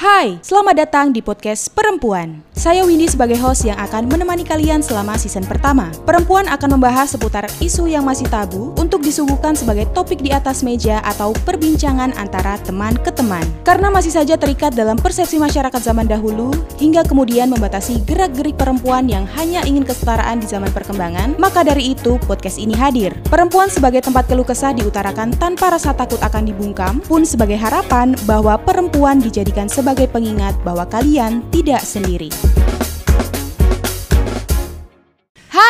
Hai, selamat datang di podcast Perempuan. Saya Windy sebagai host yang akan menemani kalian selama season pertama. Perempuan akan membahas seputar isu yang masih tabu untuk disuguhkan sebagai topik di atas meja atau perbincangan antara teman ke teman. Karena masih saja terikat dalam persepsi masyarakat zaman dahulu hingga kemudian membatasi gerak-gerik perempuan yang hanya ingin kesetaraan di zaman perkembangan, maka dari itu podcast ini hadir. Perempuan sebagai tempat keluh kesah diutarakan tanpa rasa takut akan dibungkam, pun sebagai harapan bahwa perempuan dijadikan sebagai pengingat bahwa kalian tidak sendiri.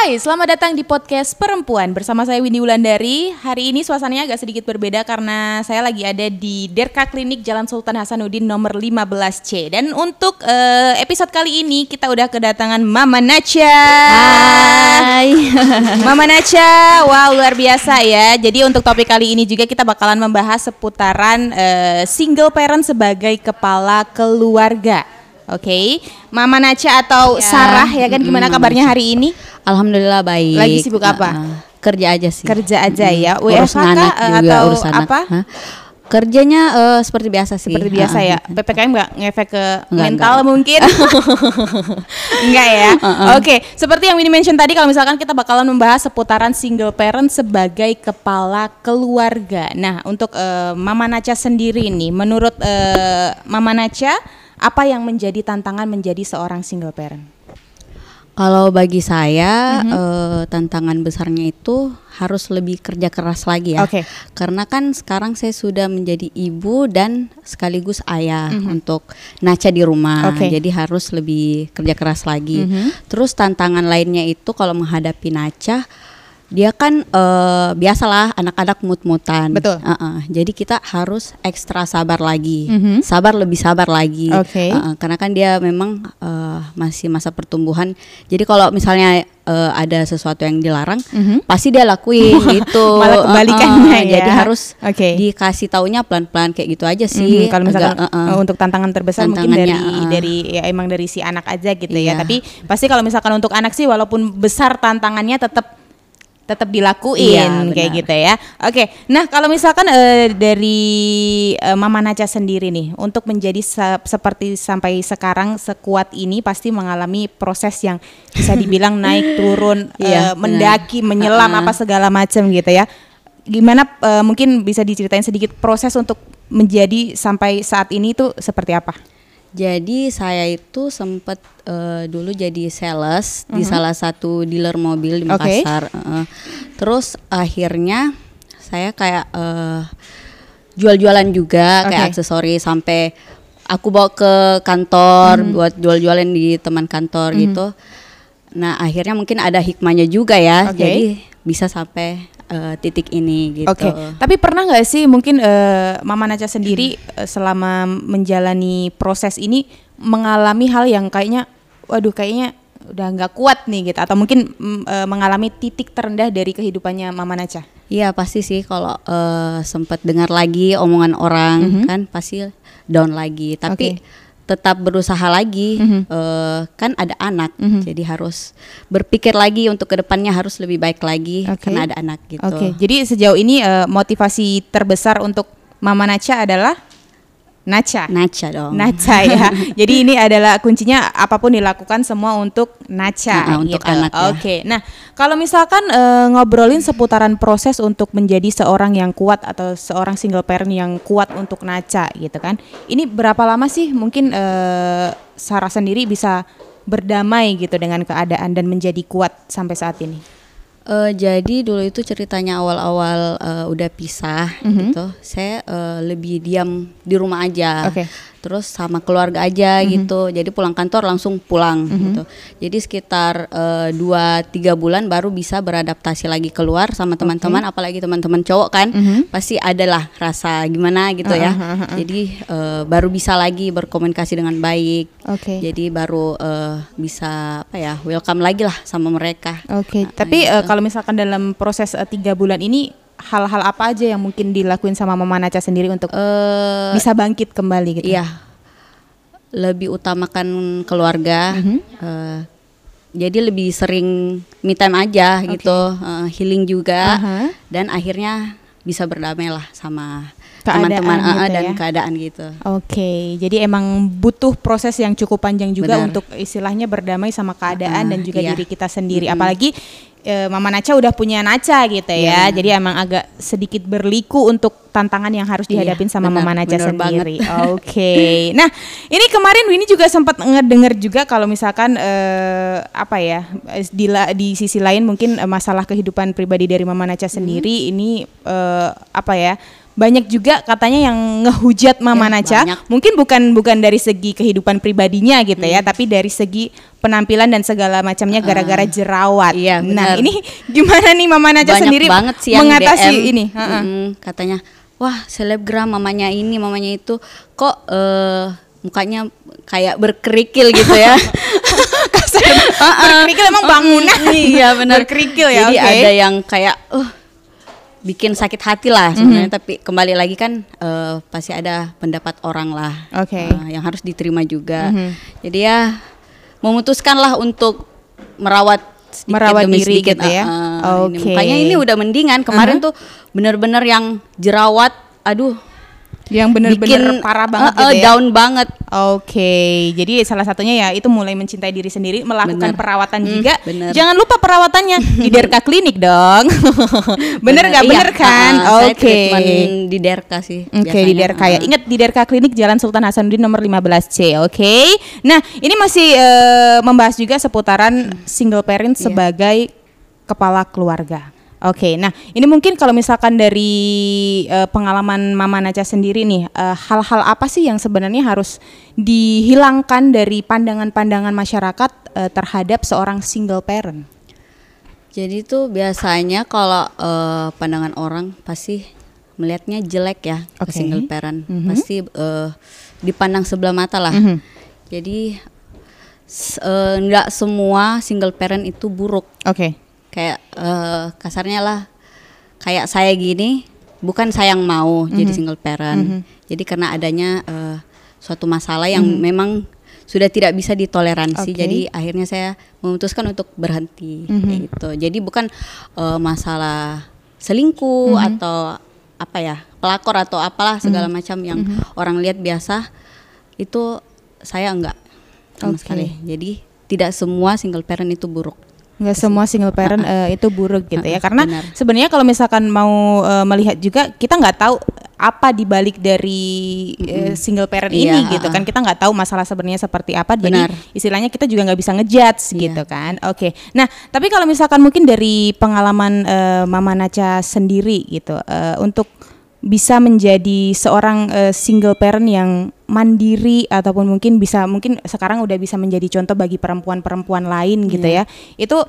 Hai, selamat datang di podcast Perempuan bersama saya Windy Wulandari. Hari ini suasananya agak sedikit berbeda karena saya lagi ada di Derka Klinik Jalan Sultan Hasanuddin nomor 15C. Dan untuk uh, episode kali ini kita udah kedatangan Mama Nacha. Hai. Mama Nacha, wow luar biasa ya. Jadi untuk topik kali ini juga kita bakalan membahas seputaran uh, single parent sebagai kepala keluarga. Oke, okay. Mama Nacha atau Ya. Sarah ya kan gimana Mm, kabarnya hari ini? Alhamdulillah baik. Lagi sibuk apa? Heeh. kerja aja sih. Kerja aja ya. Mm, Urus WFH kah, anak juga, atau urus anak. apa? Hah? Kerjanya eh, seperti biasa sih. Seperti biasa Heeh. ya. PPKM nggak ngefek ke Enggak, mental enggak. mungkin? enggak ya. Oke, seperti yang Winnie mention tadi kalau misalkan kita bakalan membahas seputaran single parent sebagai kepala keluarga. Nah, untuk eh, Mama Nacha sendiri nih, menurut eh, Mama Nacha apa yang menjadi tantangan menjadi seorang single parent? Kalau bagi saya Mhm. eh, tantangan besarnya itu harus lebih kerja keras lagi ya. Oke. Karena kan sekarang saya sudah menjadi ibu dan sekaligus ayah untuk Naca di rumah. Oke. Jadi harus lebih kerja keras lagi. Mhm. Terus tantangan lainnya itu kalau menghadapi Naca dia kan eh, biasalah anak-anak mut-mutan. Betul. Heeh. Jadi kita harus ekstra sabar lagi, Mhm. sabar lebih sabar lagi. Oke. Heeh, karena kan dia memang eh, masih masa pertumbuhan. Jadi kalau misalnya eh, ada sesuatu yang dilarang, Mhm. pasti dia lakuin gitu. Malah kebalikannya Heeh, ya. Jadi harus Oke. dikasih taunya pelan-pelan kayak gitu aja sih. Mhm, kalau misalkan Agak, heeh. uh, untuk tantangan terbesar mungkin dari uh. dari ya emang dari si anak aja gitu ya. Iya. Tapi pasti kalau misalkan untuk anak sih walaupun besar tantangannya tetap tetap dilakuin Iya, kayak gitu ya. Oke. Nah, kalau misalkan eh, dari eh, Mama Naca sendiri nih untuk menjadi se- seperti sampai sekarang sekuat ini pasti mengalami proses yang bisa dibilang naik turun Iya, mendaki, menyelam Uh-uh. apa segala macam gitu ya. Gimana eh, mungkin bisa diceritain sedikit proses untuk menjadi sampai saat ini tuh seperti apa? Jadi saya itu sempat eh, dulu jadi sales di Mhm. salah satu dealer mobil di. Makassar. Heeh. Terus akhirnya saya kayak eh, jual-jualan juga kayak Oke. aksesori sampai aku bawa ke kantor buat jual-jualan di teman kantor gitu. Nah akhirnya mungkin ada hikmahnya juga ya. Oke. Jadi bisa sampai eh, titik ini gitu. Oke, tapi pernah nggak sih mungkin eh, Mama Naca sendiri eh, selama menjalani proses ini mengalami hal yang kayaknya, waduh kayaknya udah nggak kuat nih gitu, atau mungkin mm, eh, mengalami titik terendah dari kehidupannya Mama Naca? Iya pasti sih kalau eh, sempat dengar lagi omongan orang kan pasti down lagi. Tapi Mhm. Tetap berusaha lagi. Mhm. eh, kan ada anak, Mhm. jadi harus berpikir lagi untuk ke depannya harus lebih baik lagi Oke. karena ada anak gitu. Oke, jadi sejauh ini eh, motivasi terbesar untuk Mama Naca adalah Naca. Naca dong. Naca ya. Jadi ini adalah kuncinya apa pun dilakukan semua untuk Naca Nah, untuk gitu. anak ya. Oke. Nah, kalau misalkan eh, ngobrolin seputaran proses untuk menjadi seorang yang kuat atau seorang single parent yang kuat untuk Naca gitu kan. Ini berapa lama sih mungkin eh, Sarah sendiri bisa berdamai gitu dengan keadaan dan menjadi kuat sampai saat ini? Eh, jadi dulu itu ceritanya awal-awal eh, udah pisah Mhm. gitu. Saya eh, lebih diam di rumah aja. Oke. Terus sama keluarga aja gitu. Jadi pulang kantor langsung pulang Mhm. gitu. Jadi sekitar eh, dua tiga bulan baru bisa beradaptasi lagi keluar sama teman-teman. Apalagi teman-teman cowok kan Mhm. pasti adalah rasa gimana gitu ya. Jadi eh, baru bisa lagi berkomunikasi dengan baik. Oke. Jadi baru eh, bisa apa ya welcome lagi lah sama mereka. Oke, Nah, tapi gitu. eh, kalau misalkan dalam proses eh, tiga bulan ini hal-hal apa aja yang mungkin dilakuin sama Mama Naca sendiri untuk eh bisa bangkit kembali gitu? iya lebih utamakan keluarga Mhm. eh, jadi lebih sering me time aja gitu eh, healing juga Aha. dan akhirnya bisa berdamai lah sama teman-teman uh, gitu dan ya. keadaan gitu. Oke, jadi emang butuh proses yang cukup panjang juga Benar. untuk istilahnya berdamai sama keadaan Ah, dan juga iya. diri kita sendiri. Apalagi eh, Mama Naca udah punya Naca gitu ya. Iya. Jadi emang agak sedikit berliku untuk tantangan yang harus Iya, dihadapin sama benar, Mama Naca sendiri. Oke. Nah, ini kemarin Winnie juga sempat ngedenger juga kalau misalkan eh, apa ya di di sisi lain mungkin masalah kehidupan pribadi dari Mama Naca Hmm. sendiri ini eh, apa ya? Banyak juga katanya yang ngehujat Mama Ya, Naca. banyak. Mungkin bukan bukan dari segi kehidupan pribadinya gitu ya, tapi dari segi penampilan dan segala macamnya gara-gara jerawat. Iya, nah, benar. ini gimana nih Mama Naca Banyak sendiri banget sih yang mengatasi DM, ini? Heeh. mm, katanya, wah selebgram mamanya ini, mamanya itu, kok eh, mukanya kayak berkerikil gitu ya. Kasar. Berkerikil emang bangunan. iya benar. Berkerikil ya, Jadi oke. ada yang kayak, uh, bikin sakit hati lah sebenarnya. Tapi kembali lagi kan eh, pasti ada pendapat orang lah, Oke. eh, yang harus diterima juga. Jadi ya memutuskanlah untuk merawat sedikit Merawat demi diri sedikit. gitu ya. ah, ah, ini. Oke. Makanya ini udah mendingan. Kemarin tuh bener-bener yang jerawat, aduh, Yang bener-bener bikin parah banget eh, gitu eh, ya. down banget. Oke, jadi salah satunya ya itu mulai mencintai diri sendiri, melakukan Bener. perawatan Hmm, juga. bener. Jangan lupa perawatannya di Derka Klinik dong. bener nggak? Iya, Bener kan? ah, ah, saya Oke. treatment di Derka sih. Oke di biasanya, Derka ya. ah. Ingat di Derka Klinik Jalan Sultan Hasanuddin nomor 15C. Oke. Nah ini masih eh, membahas juga seputaran single parent Iya. sebagai kepala keluarga. Oke. Nah ini mungkin kalau misalkan dari eh, pengalaman Mama Naca sendiri nih, eh, hal-hal apa sih yang sebenarnya harus dihilangkan dari pandangan-pandangan masyarakat eh, terhadap seorang single parent? Jadi tuh biasanya kalau eh, pandangan orang pasti melihatnya jelek ya ke single parent. Mhm. Pasti eh, dipandang sebelah mata lah. Mhm. Jadi s- eh, nggak semua single parent itu buruk. Oke. Kayak eh, kasarnya lah kayak saya gini bukan saya yang mau Mhm. jadi single parent. Jadi karena adanya eh, suatu masalah yang memang sudah tidak bisa Mhm. ditoleransi. Oke. Jadi akhirnya saya memutuskan untuk berhenti Mhm. kayak gitu. Jadi bukan eh, masalah selingkuh Mhm. atau apa ya pelakor atau apalah segala macam yang Mhm. orang lihat biasa itu saya enggak sama Oke. sekali. Jadi tidak semua single parent itu buruk. Nggak semua single parent eh, itu buruk gitu ya. Karena benar. sebenarnya kalau misalkan mau eh, melihat juga kita nggak tahu apa dibalik dari eh, single parent Iya, ini gitu kan. Kita nggak tahu masalah sebenarnya seperti apa. Jadi Benar. istilahnya kita juga nggak bisa ngejudge Iya. gitu kan. Oke. Nah tapi kalau misalkan mungkin dari pengalaman eh, Mama Naca sendiri gitu eh, untuk bisa menjadi seorang eh, single parent yang mandiri ataupun mungkin bisa mungkin sekarang udah bisa menjadi contoh bagi perempuan-perempuan lain gitu ya. Itu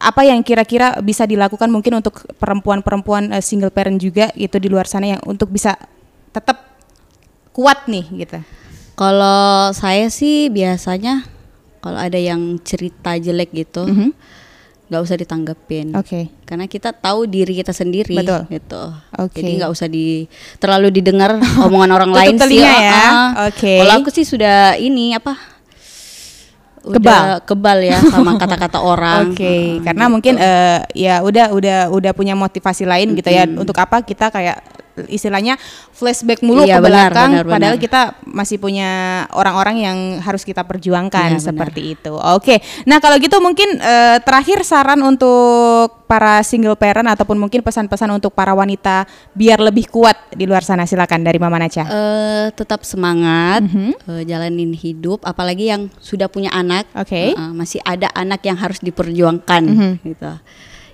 apa yang kira-kira bisa dilakukan mungkin untuk perempuan-perempuan eh, single parent juga gitu di luar sana yang untuk bisa tetap kuat nih gitu. Kalau saya sih biasanya kalau ada yang cerita jelek gitu, Mhm. Nggak usah ditanggepin. Oke. Karena kita tahu diri kita sendiri, Betul. gitu. Oke. Jadi nggak usah di terlalu didengar omongan orang lain sih. ya. ah. Oke. Kalau aku sih sudah ini apa? Udah kebal ya sama kata-kata orang. Oke, Ah, ah, karena gitu. mungkin eh, ya udah udah udah punya motivasi lain gitu ya untuk apa kita kayak istilahnya flashback mulu Iya, ke benar, belakang benar, padahal benar. kita masih punya orang-orang yang harus kita perjuangkan Iya, benar. seperti itu. Oke. Nah, kalau gitu mungkin eh, terakhir saran untuk para single parent ataupun mungkin pesan-pesan untuk para wanita biar lebih kuat di luar sana silakan dari Mama Naca. Eh, tetap semangat, Mhm. eh, jalanin hidup. Apalagi yang sudah punya anak, Oke. eh, eh, masih ada anak yang harus diperjuangkan, Mhm. gitu.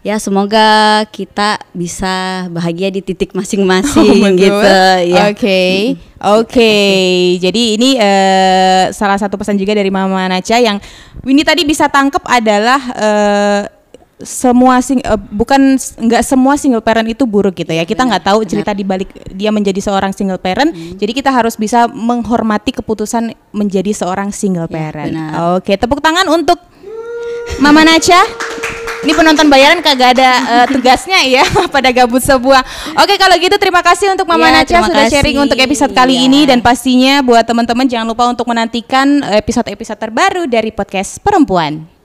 Ya semoga kita bisa bahagia di titik masing-masing, Oh, gitu. Ya. Oke, oke. Jadi ini eh, salah satu pesan juga dari Mama Naca yang Winnie tadi bisa tangkep adalah eh, semua sing eh, bukan nggak semua single parent itu buruk gitu ya. Kita nggak tahu benar. cerita di balik dia menjadi seorang single parent. Jadi kita harus bisa menghormati keputusan menjadi seorang single parent. benar. Oke, tepuk tangan untuk Mama Naca. Ini penonton bayaran kagak ada eh, tugasnya ya pada gabut sebuah. Oke kalau gitu terima kasih untuk Mama Naca terima sudah kasih. sharing untuk episode kali Iya. ini dan pastinya buat teman-teman jangan lupa untuk menantikan episode-episode terbaru dari podcast Perempuan.